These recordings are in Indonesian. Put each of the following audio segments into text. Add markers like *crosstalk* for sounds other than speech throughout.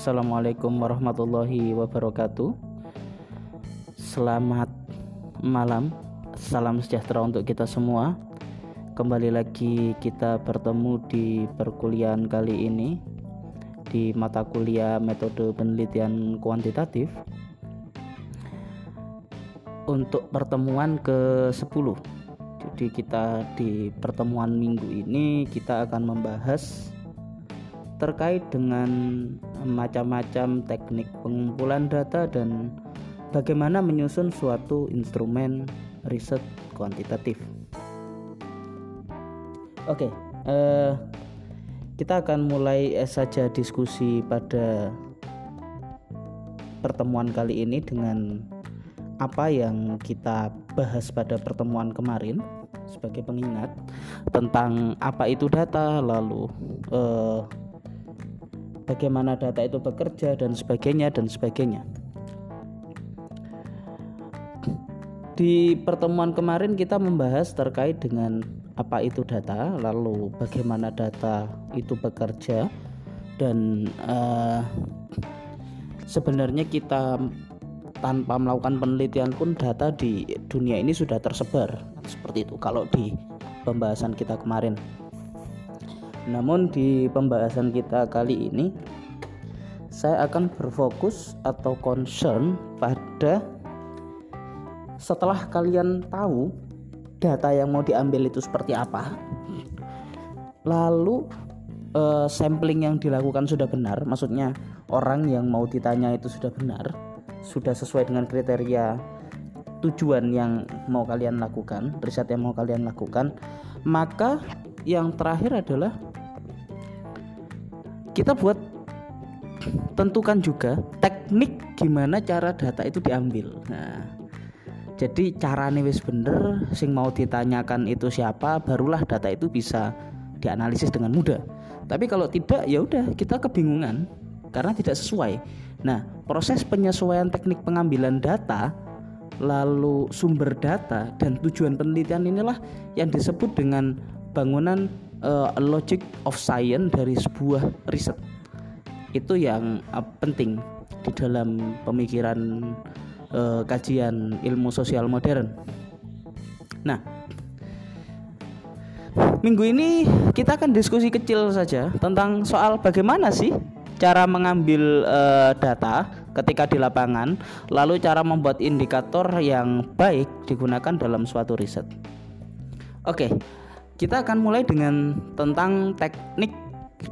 Assalamualaikum warahmatullahi wabarakatuh. Selamat malam, salam sejahtera untuk kita semua. Kembali lagi kita bertemu di perkuliahan kali ini di mata kuliah metode penelitian kuantitatif untuk pertemuan ke-10. Jadi kita di pertemuan minggu ini kita akan membahas terkait dengan macam-macam teknik pengumpulan data dan bagaimana menyusun suatu instrumen riset kuantitatif. Oke, eh, kita akan mulai saja diskusi pada pertemuan kali ini dengan apa yang kita bahas pada pertemuan kemarin sebagai pengingat tentang apa itu data lalu eh, bagaimana data itu bekerja dan sebagainya dan sebagainya. Di pertemuan kemarin kita membahas terkait dengan apa itu data, lalu bagaimana data itu bekerja dan uh, sebenarnya kita tanpa melakukan penelitian pun data di dunia ini sudah tersebar seperti itu kalau di pembahasan kita kemarin. Namun di pembahasan kita kali ini saya akan berfokus atau concern pada setelah kalian tahu data yang mau diambil itu seperti apa. Lalu eh, sampling yang dilakukan sudah benar, maksudnya orang yang mau ditanya itu sudah benar, sudah sesuai dengan kriteria tujuan yang mau kalian lakukan, riset yang mau kalian lakukan, maka yang terakhir adalah kita buat tentukan juga teknik gimana cara data itu diambil. Nah, jadi cara wis bener, sing mau ditanyakan itu siapa, barulah data itu bisa dianalisis dengan mudah. Tapi kalau tidak, ya udah kita kebingungan karena tidak sesuai. Nah, proses penyesuaian teknik pengambilan data, lalu sumber data dan tujuan penelitian inilah yang disebut dengan bangunan uh, logic of science dari sebuah riset itu yang uh, penting di dalam pemikiran uh, kajian ilmu sosial modern. Nah, minggu ini kita akan diskusi kecil saja tentang soal bagaimana sih cara mengambil uh, data ketika di lapangan, lalu cara membuat indikator yang baik digunakan dalam suatu riset. Oke, kita akan mulai dengan tentang teknik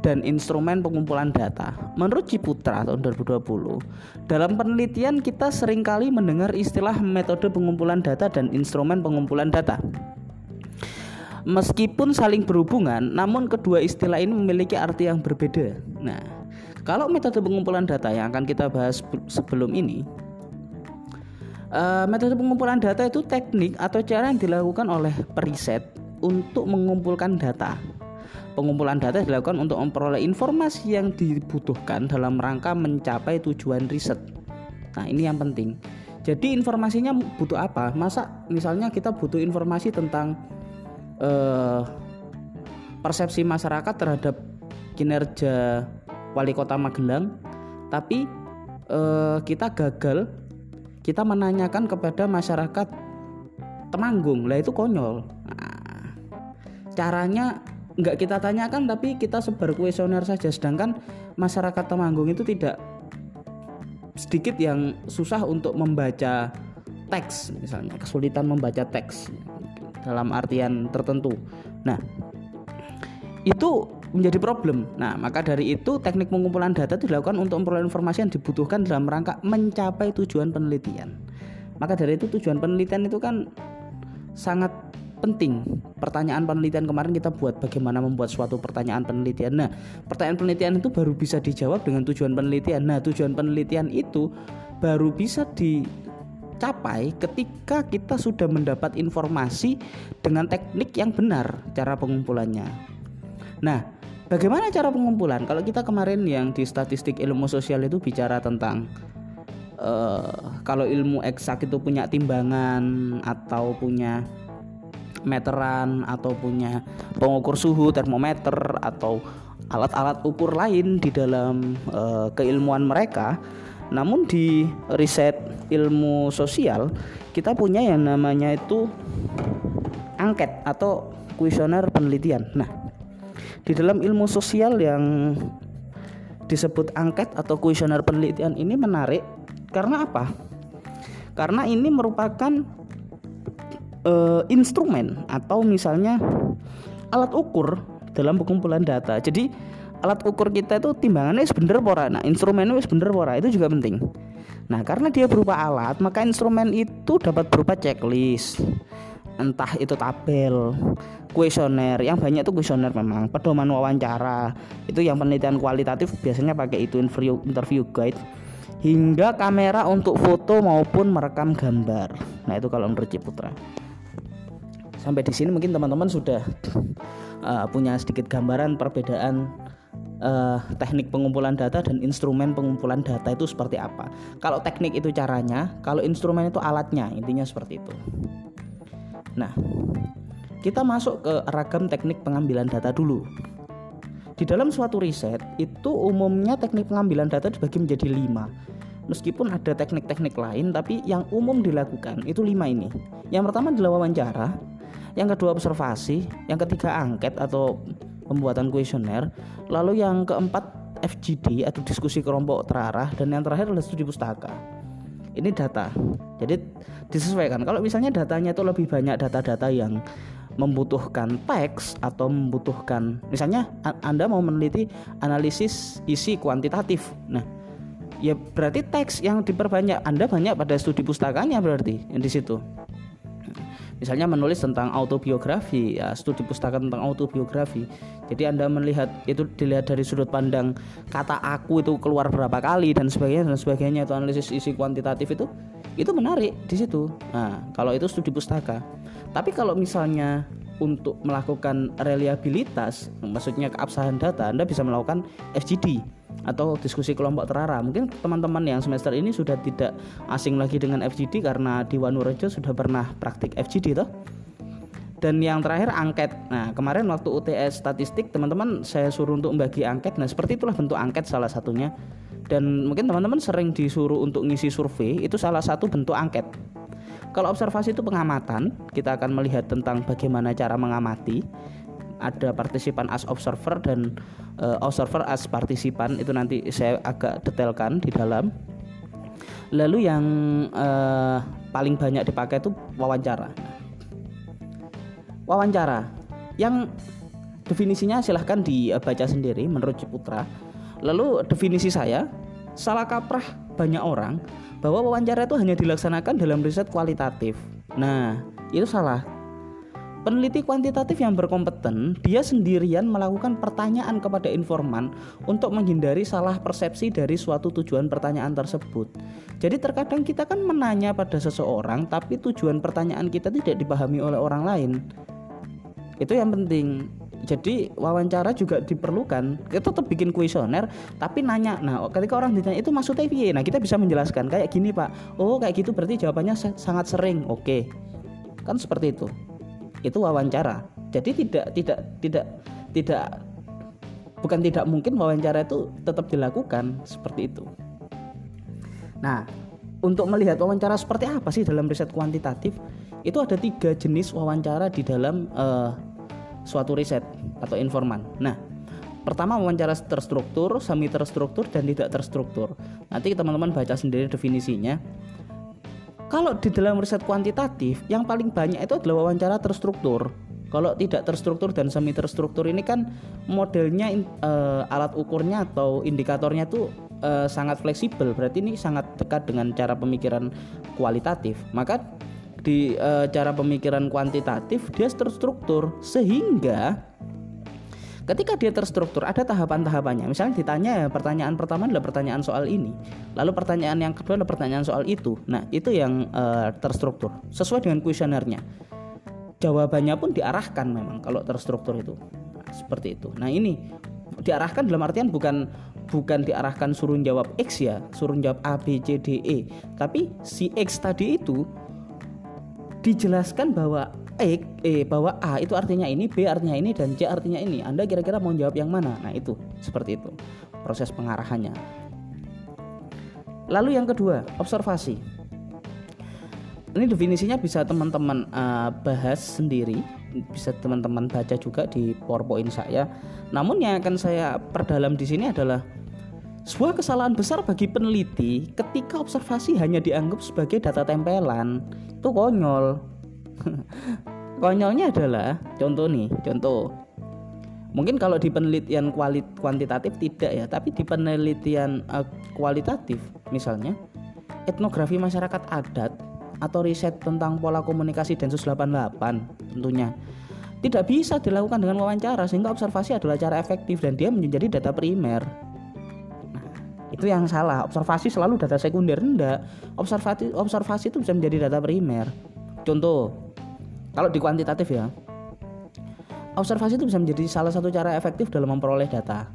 dan instrumen pengumpulan data. Menurut Ciputra tahun 2020, dalam penelitian kita sering kali mendengar istilah metode pengumpulan data dan instrumen pengumpulan data. Meskipun saling berhubungan, namun kedua istilah ini memiliki arti yang berbeda. Nah, kalau metode pengumpulan data yang akan kita bahas sebelum ini, uh, metode pengumpulan data itu teknik atau cara yang dilakukan oleh periset untuk mengumpulkan data. Pengumpulan data dilakukan untuk memperoleh informasi yang dibutuhkan dalam rangka mencapai tujuan riset. Nah, ini yang penting. Jadi informasinya butuh apa? Masa misalnya kita butuh informasi tentang eh, persepsi masyarakat terhadap kinerja wali kota Magelang, tapi eh, kita gagal kita menanyakan kepada masyarakat Temanggung, lah itu konyol. Nah, caranya nggak kita tanyakan tapi kita sebar kuesioner saja. Sedangkan masyarakat Temanggung itu tidak sedikit yang susah untuk membaca teks misalnya. Kesulitan membaca teks dalam artian tertentu. Nah itu menjadi problem. Nah maka dari itu teknik pengumpulan data dilakukan untuk memperoleh informasi yang dibutuhkan dalam rangka mencapai tujuan penelitian. Maka dari itu tujuan penelitian itu kan sangat penting. Pertanyaan penelitian kemarin kita buat bagaimana membuat suatu pertanyaan penelitian. Nah pertanyaan penelitian itu baru bisa dijawab dengan tujuan penelitian. Nah tujuan penelitian itu baru bisa dicapai ketika kita sudah mendapat informasi dengan teknik yang benar cara pengumpulannya. Nah bagaimana cara pengumpulan? Kalau kita kemarin yang di statistik ilmu sosial itu bicara tentang Uh, kalau ilmu eksak itu punya timbangan atau punya meteran atau punya pengukur suhu termometer atau alat-alat ukur lain di dalam uh, keilmuan mereka. Namun di riset ilmu sosial kita punya yang namanya itu angket atau kuesioner penelitian. Nah di dalam ilmu sosial yang disebut angket atau kuesioner penelitian ini menarik karena apa? Karena ini merupakan uh, instrumen atau misalnya alat ukur dalam pengumpulan data. Jadi alat ukur kita itu timbangannya bener pora. Nah, instrumennya bener pora itu juga penting. Nah, karena dia berupa alat, maka instrumen itu dapat berupa checklist. Entah itu tabel, kuesioner, yang banyak itu kuesioner memang, pedoman wawancara. Itu yang penelitian kualitatif biasanya pakai itu interview interview guide hingga kamera untuk foto maupun merekam gambar. Nah, itu kalau menurut Ciputra. Sampai di sini mungkin teman-teman sudah uh, punya sedikit gambaran perbedaan uh, teknik pengumpulan data dan instrumen pengumpulan data itu seperti apa. Kalau teknik itu caranya, kalau instrumen itu alatnya, intinya seperti itu. Nah, kita masuk ke ragam teknik pengambilan data dulu. Di dalam suatu riset itu umumnya teknik pengambilan data dibagi menjadi lima. Meskipun ada teknik-teknik lain, tapi yang umum dilakukan itu lima ini. Yang pertama adalah wawancara, yang kedua observasi, yang ketiga angket atau pembuatan kuesioner, lalu yang keempat FGD atau diskusi kelompok terarah, dan yang terakhir adalah studi pustaka. Ini data. Jadi disesuaikan. Kalau misalnya datanya itu lebih banyak data-data yang membutuhkan teks atau membutuhkan misalnya Anda mau meneliti analisis isi kuantitatif. Nah, ya berarti teks yang diperbanyak. Anda banyak pada studi pustakanya berarti yang di situ. Misalnya menulis tentang autobiografi, ya studi pustaka tentang autobiografi. Jadi Anda melihat itu dilihat dari sudut pandang kata aku itu keluar berapa kali dan sebagainya dan sebagainya itu analisis isi kuantitatif itu itu menarik di situ. Nah, kalau itu studi pustaka. Tapi kalau misalnya untuk melakukan reliabilitas, maksudnya keabsahan data, Anda bisa melakukan FGD atau diskusi kelompok terarah. Mungkin teman-teman yang semester ini sudah tidak asing lagi dengan FGD karena di Wanurejo sudah pernah praktik FGD toh. Dan yang terakhir angket. Nah, kemarin waktu UTS statistik teman-teman saya suruh untuk membagi angket. Nah, seperti itulah bentuk angket salah satunya. Dan mungkin teman-teman sering disuruh untuk ngisi survei, itu salah satu bentuk angket. Kalau observasi itu pengamatan, kita akan melihat tentang bagaimana cara mengamati. Ada partisipan as observer dan uh, observer as partisipan itu nanti saya agak detailkan di dalam. Lalu yang uh, paling banyak dipakai itu wawancara. Wawancara yang definisinya silahkan dibaca sendiri menurut Ciputra. Lalu definisi saya salah kaprah banyak orang bahwa wawancara itu hanya dilaksanakan dalam riset kualitatif. Nah, itu salah. Peneliti kuantitatif yang berkompeten, dia sendirian melakukan pertanyaan kepada informan untuk menghindari salah persepsi dari suatu tujuan pertanyaan tersebut. Jadi terkadang kita kan menanya pada seseorang tapi tujuan pertanyaan kita tidak dipahami oleh orang lain. Itu yang penting. Jadi wawancara juga diperlukan. Kita tetap bikin kuesioner tapi nanya. Nah ketika orang ditanya itu maksudnya piye? Nah kita bisa menjelaskan kayak gini pak. Oh kayak gitu berarti jawabannya sangat sering. Oke. Kan seperti itu itu wawancara jadi tidak tidak tidak tidak bukan tidak mungkin wawancara itu tetap dilakukan seperti itu nah untuk melihat wawancara seperti apa sih dalam riset kuantitatif itu ada tiga jenis wawancara di dalam uh, suatu riset atau informan. Nah, pertama wawancara terstruktur, semi terstruktur dan tidak terstruktur. Nanti teman-teman baca sendiri definisinya. Kalau di dalam riset kuantitatif, yang paling banyak itu adalah wawancara terstruktur. Kalau tidak terstruktur dan semi terstruktur ini kan modelnya e, alat ukurnya atau indikatornya itu e, sangat fleksibel. Berarti ini sangat dekat dengan cara pemikiran kualitatif. Maka di e, cara pemikiran kuantitatif dia terstruktur sehingga ketika dia terstruktur ada tahapan-tahapannya. Misalnya ditanya ya, pertanyaan pertama adalah pertanyaan soal ini. Lalu pertanyaan yang kedua adalah pertanyaan soal itu. Nah itu yang e, terstruktur sesuai dengan kuesionernya. Jawabannya pun diarahkan memang kalau terstruktur itu. Nah, seperti itu. Nah ini diarahkan dalam artian bukan bukan diarahkan suruh jawab X ya suruh jawab A B C D E. Tapi si X tadi itu dijelaskan bahwa E, e bahwa A itu artinya ini, B artinya ini dan C artinya ini. Anda kira-kira mau jawab yang mana? Nah, itu seperti itu proses pengarahannya. Lalu yang kedua, observasi. Ini definisinya bisa teman-teman uh, bahas sendiri, bisa teman-teman baca juga di PowerPoint saya. Namun yang akan saya perdalam di sini adalah sebuah kesalahan besar bagi peneliti ketika observasi hanya dianggap sebagai data tempelan. Itu konyol. *laughs* Konyolnya adalah contoh nih, contoh. Mungkin kalau di penelitian kualit kuantitatif tidak ya, tapi di penelitian uh, kualitatif misalnya etnografi masyarakat adat atau riset tentang pola komunikasi Densus 88 tentunya tidak bisa dilakukan dengan wawancara sehingga observasi adalah cara efektif dan dia menjadi data primer. Nah, itu yang salah. Observasi selalu data sekunder enggak. Observasi observasi itu bisa menjadi data primer. Contoh, kalau di kuantitatif ya, observasi itu bisa menjadi salah satu cara efektif dalam memperoleh data.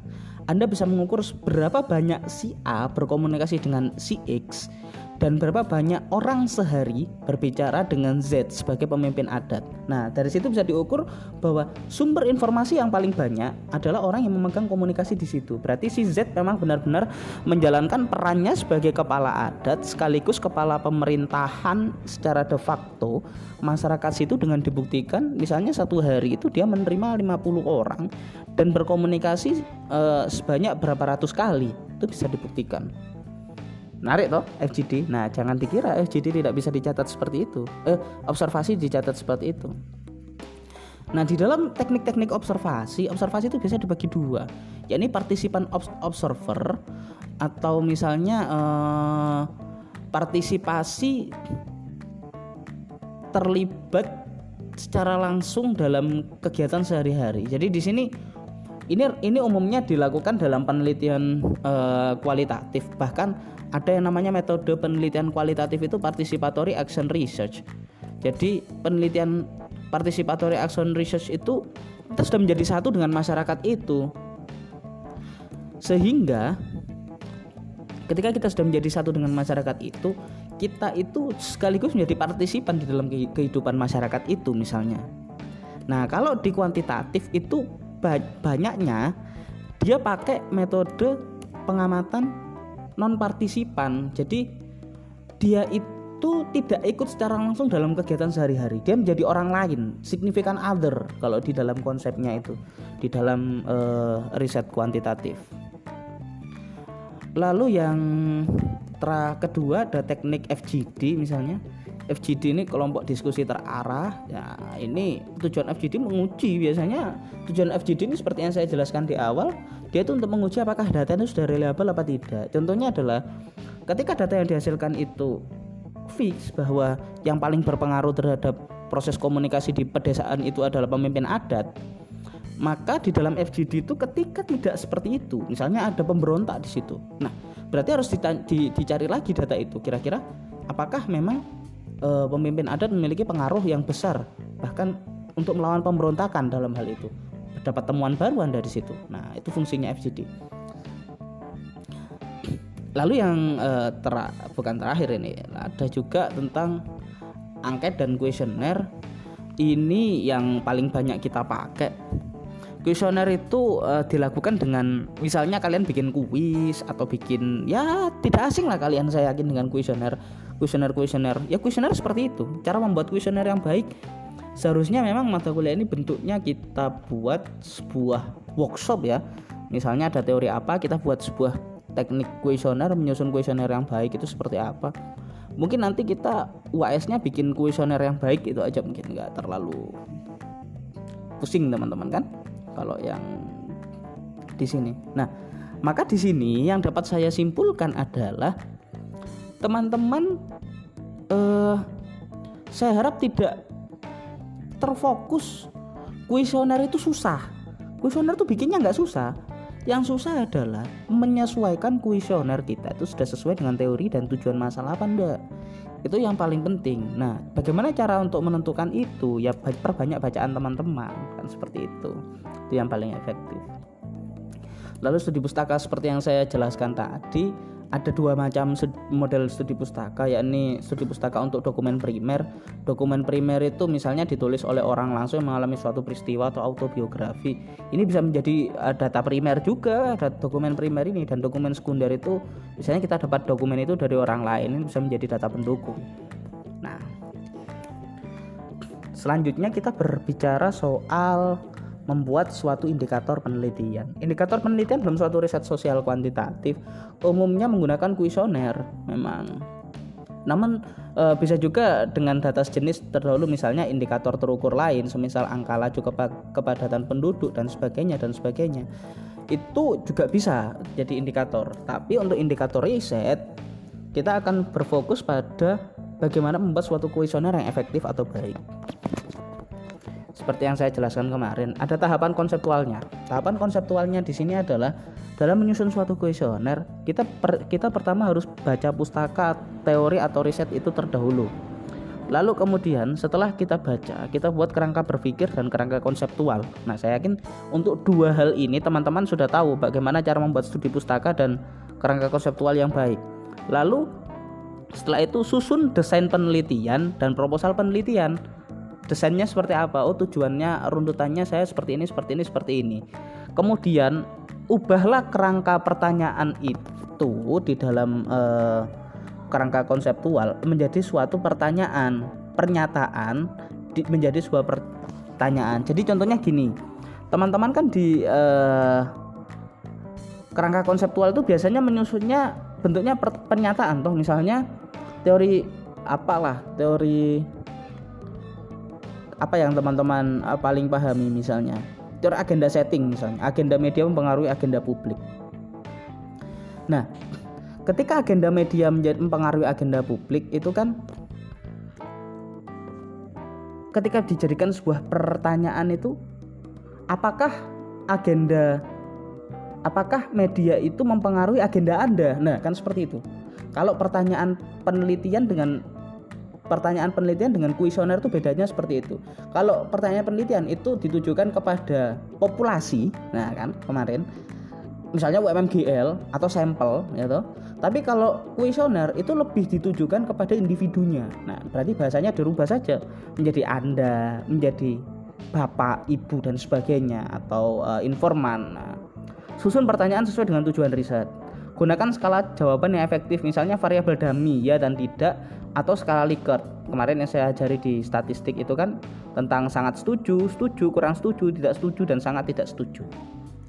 Anda bisa mengukur berapa banyak si A berkomunikasi dengan si X dan berapa banyak orang sehari berbicara dengan Z sebagai pemimpin adat. Nah, dari situ bisa diukur bahwa sumber informasi yang paling banyak adalah orang yang memegang komunikasi di situ. Berarti si Z memang benar-benar menjalankan perannya sebagai kepala adat sekaligus kepala pemerintahan secara de facto masyarakat situ dengan dibuktikan misalnya satu hari itu dia menerima 50 orang dan berkomunikasi e, sebanyak berapa ratus kali. Itu bisa dibuktikan menarik toh FGD nah jangan dikira FGD tidak bisa dicatat seperti itu. Eh observasi dicatat seperti itu. Nah di dalam teknik-teknik observasi observasi itu biasa dibagi dua. Yakni partisipan observer atau misalnya eh, partisipasi terlibat secara langsung dalam kegiatan sehari-hari. Jadi di sini ini ini umumnya dilakukan dalam penelitian uh, kualitatif. Bahkan ada yang namanya metode penelitian kualitatif itu participatory action research. Jadi penelitian participatory action research itu sudah menjadi satu dengan masyarakat itu. Sehingga ketika kita sudah menjadi satu dengan masyarakat itu kita itu sekaligus menjadi partisipan di dalam kehidupan masyarakat itu misalnya. Nah kalau di kuantitatif itu banyaknya dia pakai metode pengamatan non partisipan jadi dia itu tidak ikut secara langsung dalam kegiatan sehari-hari. Dia menjadi orang lain signifikan other kalau di dalam konsepnya itu. Di dalam uh, riset kuantitatif. Lalu yang tra kedua ada teknik FGD misalnya FGD ini kelompok diskusi terarah. Ya, ini tujuan FGD menguji biasanya tujuan FGD ini seperti yang saya jelaskan di awal, dia itu untuk menguji apakah data itu sudah reliable apa tidak. Contohnya adalah ketika data yang dihasilkan itu fix bahwa yang paling berpengaruh terhadap proses komunikasi di pedesaan itu adalah pemimpin adat, maka di dalam FGD itu ketika tidak seperti itu, misalnya ada pemberontak di situ. Nah, berarti harus dicari lagi data itu. Kira-kira apakah memang e, pemimpin adat memiliki pengaruh yang besar bahkan untuk melawan pemberontakan dalam hal itu? Dapat temuan baru dari situ. Nah itu fungsinya FGD lalu yang e, ter bukan terakhir ini ada juga tentang angket dan kuesioner. Ini yang paling banyak kita pakai kuesioner itu uh, dilakukan dengan misalnya kalian bikin kuis atau bikin ya tidak asing lah kalian saya yakin dengan kuesioner kuesioner kuesioner. Ya kuesioner seperti itu cara membuat kuesioner yang baik. Seharusnya memang mata kuliah ini bentuknya kita buat sebuah workshop ya. Misalnya ada teori apa kita buat sebuah teknik kuesioner menyusun kuesioner yang baik itu seperti apa. Mungkin nanti kita UAS nya bikin kuesioner yang baik itu aja mungkin nggak terlalu pusing teman-teman kan kalau yang di sini. Nah, maka di sini yang dapat saya simpulkan adalah teman-teman eh, saya harap tidak terfokus kuesioner itu susah. Kuesioner itu bikinnya nggak susah. Yang susah adalah menyesuaikan kuesioner kita itu sudah sesuai dengan teori dan tujuan masalah apa enggak itu yang paling penting. Nah bagaimana cara untuk menentukan itu? Ya perbanyak bacaan teman-teman kan seperti itu. Itu yang paling efektif. Lalu studi pustaka seperti yang saya jelaskan tadi ada dua macam model studi pustaka yakni studi pustaka untuk dokumen primer. Dokumen primer itu misalnya ditulis oleh orang langsung yang mengalami suatu peristiwa atau autobiografi. Ini bisa menjadi uh, data primer juga ada dokumen primer ini dan dokumen sekunder itu misalnya kita dapat dokumen itu dari orang lain ini bisa menjadi data pendukung. Nah selanjutnya kita berbicara soal membuat suatu indikator penelitian. Indikator penelitian dalam suatu riset sosial kuantitatif umumnya menggunakan kuesioner memang. Namun e, bisa juga dengan data sejenis terdahulu misalnya indikator terukur lain semisal angka laju kepadatan penduduk dan sebagainya dan sebagainya. Itu juga bisa jadi indikator. Tapi untuk indikator riset kita akan berfokus pada bagaimana membuat suatu kuesioner yang efektif atau baik seperti yang saya jelaskan kemarin, ada tahapan konseptualnya. Tahapan konseptualnya di sini adalah dalam menyusun suatu kuesioner, kita per, kita pertama harus baca pustaka teori atau riset itu terdahulu. Lalu kemudian setelah kita baca, kita buat kerangka berpikir dan kerangka konseptual. Nah, saya yakin untuk dua hal ini teman-teman sudah tahu bagaimana cara membuat studi pustaka dan kerangka konseptual yang baik. Lalu setelah itu susun desain penelitian dan proposal penelitian desainnya seperti apa oh tujuannya runtutannya saya seperti ini seperti ini seperti ini. Kemudian ubahlah kerangka pertanyaan itu di dalam eh, kerangka konseptual menjadi suatu pertanyaan pernyataan di, menjadi sebuah pertanyaan. Jadi contohnya gini teman-teman kan di eh, kerangka konseptual itu biasanya menyusunnya bentuknya pernyataan toh. Misalnya teori apalah teori apa yang teman-teman uh, paling pahami misalnya? Teori agenda setting misalnya. Agenda media mempengaruhi agenda publik. Nah ketika agenda media menjadi mempengaruhi agenda publik itu kan ketika dijadikan sebuah pertanyaan itu apakah agenda apakah media itu mempengaruhi agenda Anda? Nah kan seperti itu. Kalau pertanyaan penelitian dengan pertanyaan penelitian dengan kuesioner itu bedanya seperti itu. Kalau pertanyaan penelitian itu ditujukan kepada populasi, nah kan kemarin misalnya UMMGL atau sampel ya toh. Tapi kalau kuesioner itu lebih ditujukan kepada individunya. Nah, berarti bahasanya dirubah saja menjadi Anda, menjadi bapak, ibu dan sebagainya atau uh, informan. Nah, susun pertanyaan sesuai dengan tujuan riset. Gunakan skala jawaban yang efektif, misalnya variabel dummy ya dan tidak atau skala Likert. Kemarin yang saya ajari di statistik itu kan tentang sangat setuju, setuju, kurang setuju, tidak setuju dan sangat tidak setuju.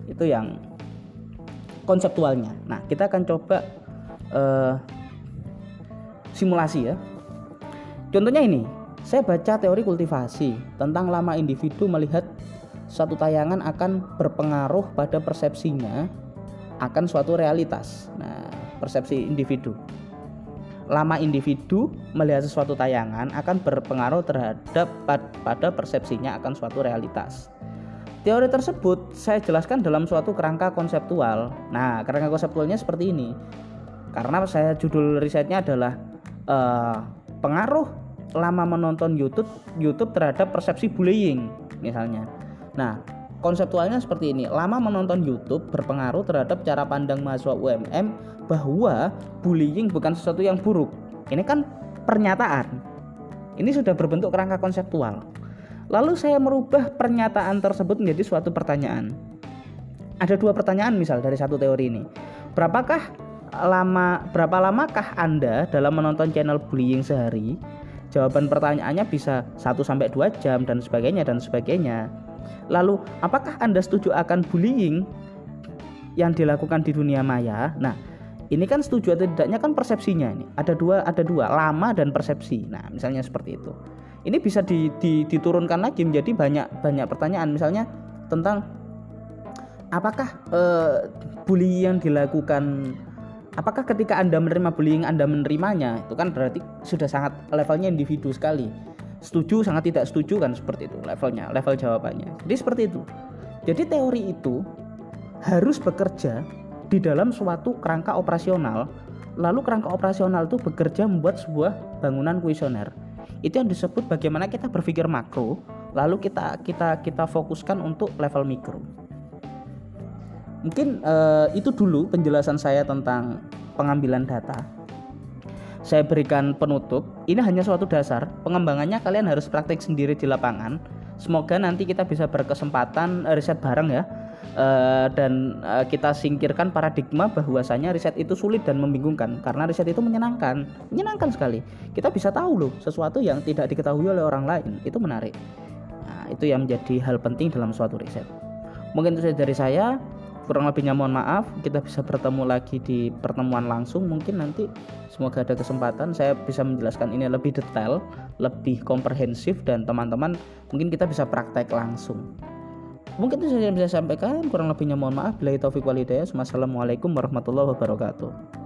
Itu yang konseptualnya. Nah, kita akan coba uh, simulasi ya. Contohnya ini, saya baca teori kultivasi tentang lama individu melihat satu tayangan akan berpengaruh pada persepsinya akan suatu realitas. Nah, persepsi individu. Lama individu melihat sesuatu tayangan akan berpengaruh terhadap pada persepsinya akan suatu realitas. Teori tersebut saya jelaskan dalam suatu kerangka konseptual. Nah, kerangka konseptualnya seperti ini. Karena saya judul risetnya adalah uh, pengaruh lama menonton YouTube YouTube terhadap persepsi bullying misalnya. Nah, Konseptualnya seperti ini, lama menonton YouTube berpengaruh terhadap cara pandang mahasiswa UMM bahwa bullying bukan sesuatu yang buruk. Ini kan pernyataan. Ini sudah berbentuk kerangka konseptual. Lalu saya merubah pernyataan tersebut menjadi suatu pertanyaan. Ada dua pertanyaan misal dari satu teori ini. Berapakah lama berapa lamakah Anda dalam menonton channel bullying sehari? Jawaban pertanyaannya bisa 1 sampai 2 jam dan sebagainya dan sebagainya. Lalu, apakah Anda setuju akan bullying yang dilakukan di dunia maya? Nah, ini kan setuju atau tidaknya kan persepsinya ini. Ada dua, ada dua, lama dan persepsi. Nah, misalnya seperti itu. Ini bisa di, di, diturunkan lagi menjadi banyak banyak pertanyaan. Misalnya tentang apakah eh, bullying yang dilakukan apakah ketika Anda menerima bullying Anda menerimanya itu kan berarti sudah sangat levelnya individu sekali setuju sangat tidak setuju kan seperti itu levelnya level jawabannya. Jadi seperti itu. Jadi teori itu harus bekerja di dalam suatu kerangka operasional. Lalu kerangka operasional itu bekerja membuat sebuah bangunan kuesioner. Itu yang disebut bagaimana kita berpikir makro lalu kita kita kita fokuskan untuk level mikro. Mungkin uh, itu dulu penjelasan saya tentang pengambilan data saya berikan penutup. Ini hanya suatu dasar. Pengembangannya kalian harus praktek sendiri di lapangan. Semoga nanti kita bisa berkesempatan eh, riset bareng ya. Uh, dan uh, kita singkirkan paradigma bahwasanya riset itu sulit dan membingungkan. Karena riset itu menyenangkan. Menyenangkan sekali. Kita bisa tahu loh sesuatu yang tidak diketahui oleh orang lain. Itu menarik. Nah, itu yang menjadi hal penting dalam suatu riset. Mungkin itu saja dari saya kurang lebihnya mohon maaf kita bisa bertemu lagi di pertemuan langsung. Mungkin nanti semoga ada kesempatan. Saya bisa menjelaskan ini lebih detail lebih komprehensif dan teman-teman mungkin kita bisa praktek langsung. Mungkin itu saja yang bisa saya sampaikan. Kurang lebihnya mohon maaf. Bila taufik walidayah wassalamualaikum warahmatullahi wabarakatuh